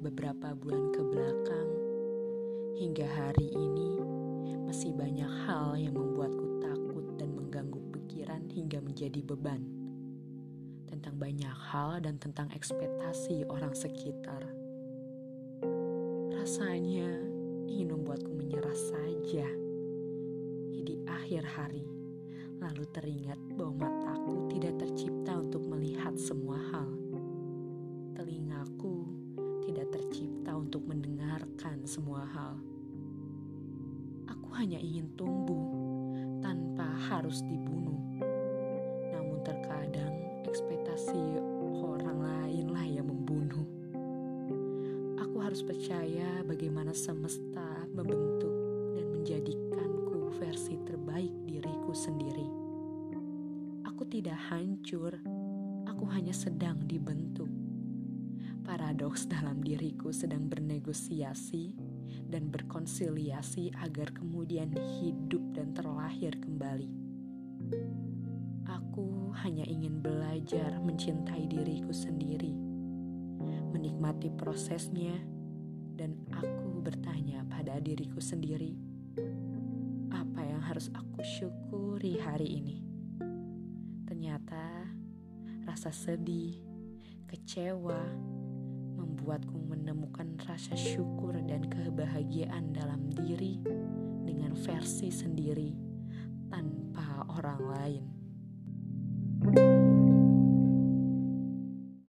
beberapa bulan ke belakang, hingga hari ini masih banyak hal yang membuatku takut dan mengganggu pikiran hingga menjadi beban. Tentang banyak hal dan tentang ekspektasi orang sekitar. Rasanya ingin membuatku menyerah saja. Di akhir hari, lalu teringat bahwa mataku tidak tercipta untuk melihat semua hal. Telingaku tidak tercipta untuk mendengarkan semua hal. Aku hanya ingin tumbuh tanpa harus dibunuh. Namun terkadang ekspektasi orang lainlah yang membunuh. Aku harus percaya bagaimana semesta membentuk dan menjadikanku versi terbaik diriku sendiri. Aku tidak hancur, aku hanya sedang dibentuk. Paradoks dalam diriku sedang bernegosiasi dan berkonsiliasi agar kemudian hidup dan terlahir kembali. Aku hanya ingin belajar mencintai diriku sendiri, menikmati prosesnya, dan aku bertanya pada diriku sendiri, apa yang harus aku syukuri hari ini? Ternyata rasa sedih, kecewa, membuatku menemukan rasa syukur dan kebahagiaan dalam diri dengan versi sendiri tanpa orang lain.